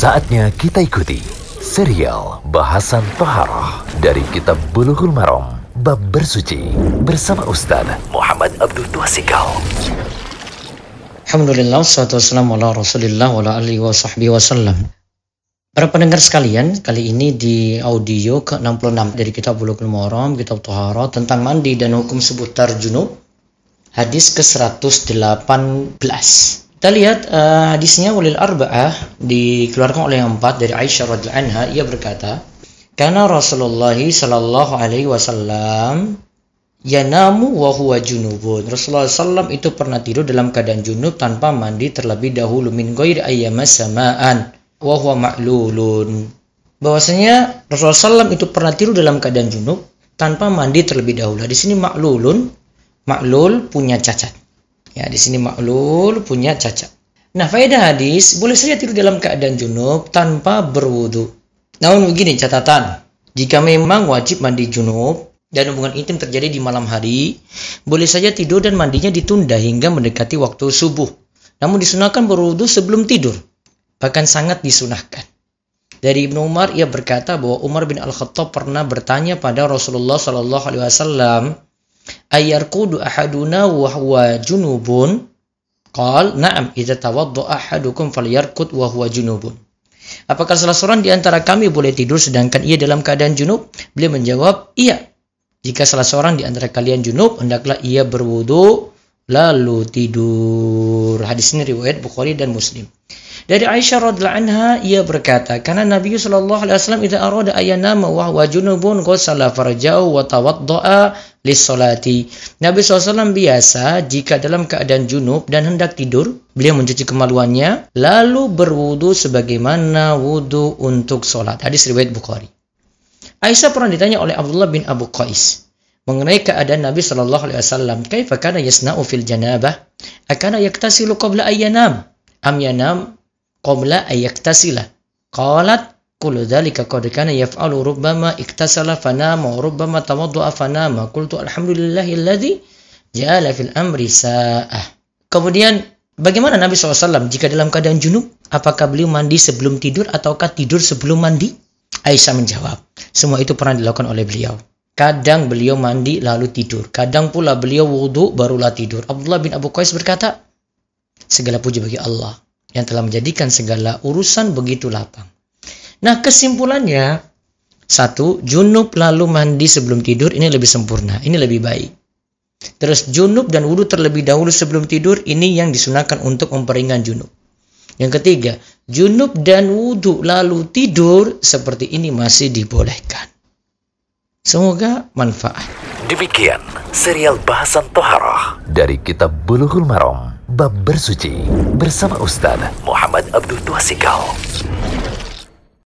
Saatnya kita ikuti serial bahasan Toharoh dari Kitab Bulughul Maram Bab Bersuci bersama Ustaz Muhammad Abdul Tuasikal. Alhamdulillah, salatu wassalamu ala rasulillah wa alihi wa sahbihi wasallam. Para pendengar sekalian, kali ini di audio ke-66 dari kitab Bulughul Maram, kitab Toharoh tentang mandi dan hukum seputar junub, hadis ke-118. Kita lihat uh, hadisnya walil arba'ah dikeluarkan oleh yang empat dari Aisyah radhiyallahu anha ia berkata karena Rasulullah sallallahu alaihi wasallam yanamu wa huwa junubun. Rasulullah SAW itu pernah tidur dalam keadaan junub tanpa mandi terlebih dahulu min ghairi ayyamas samaan wa huwa ma'lulun. Bahwasanya Rasulullah SAW itu pernah tidur dalam keadaan junub tanpa mandi terlebih dahulu. Di sini maklulun, maklul punya cacat. Ya, di sini maklul punya cacat. Nah, faedah hadis, boleh saja tidur dalam keadaan junub tanpa berwudu. Namun begini catatan, jika memang wajib mandi junub dan hubungan intim terjadi di malam hari, boleh saja tidur dan mandinya ditunda hingga mendekati waktu subuh. Namun disunahkan berwudu sebelum tidur. Bahkan sangat disunahkan. Dari Ibnu Umar ia berkata bahwa Umar bin Al-Khattab pernah bertanya pada Rasulullah Shallallahu alaihi wasallam, ayarkudu ahaduna wa huwa junubun? Qal na'am idza tawadda ahadukum falyarkud wa huwa junubun. Apakah salah seorang di antara kami boleh tidur sedangkan ia dalam keadaan junub? Beliau menjawab iya. Jika salah seorang di antara kalian junub hendaklah ia berwudu lalu tidur. Hadis ini riwayat Bukhari dan Muslim dari Aisyah radhiallahu anha ia berkata, karena Nabi sallallahu alaihi wasallam idza arada ayanama wa huwa junubun ghassala farja'u wa tawadda'a lis-salati. Nabi SAW biasa jika dalam keadaan junub dan hendak tidur, beliau mencuci kemaluannya lalu berwudu sebagaimana wudu untuk salat. Hadis riwayat Bukhari. Aisyah pernah ditanya oleh Abdullah bin Abu Qais mengenai keadaan Nabi Shallallahu Alaihi Wasallam. Kaifa kana yasna'u fil janabah? Akana yaktasilu qabla ayyanam? Am yanam qabla ayaktasila. Qalat kullu dhalika qad kana yaf'alu rubbama iktasala fanama wa rubbama tawadda'a fanama. Qultu alhamdulillahi alladhi ja'ala fil amri sa'ah. Kemudian bagaimana Nabi SAW jika dalam keadaan junub? Apakah beliau mandi sebelum tidur ataukah tidur sebelum mandi? Aisyah menjawab, semua itu pernah dilakukan oleh beliau. Kadang beliau mandi lalu tidur. Kadang pula beliau wudhu barulah tidur. Abdullah bin Abu Qais berkata, segala puji bagi Allah yang telah menjadikan segala urusan begitu lapang. Nah, kesimpulannya satu, junub lalu mandi sebelum tidur ini lebih sempurna, ini lebih baik. Terus junub dan wudhu terlebih dahulu sebelum tidur ini yang disunahkan untuk memperingan junub. Yang ketiga, junub dan wudhu lalu tidur seperti ini masih dibolehkan. Semoga manfaat. Demikian serial bahasan Toharoh dari Kitab Bulughul Maram Bab Bersuci bersama Ustaz Muhammad Abdul Tuasikal.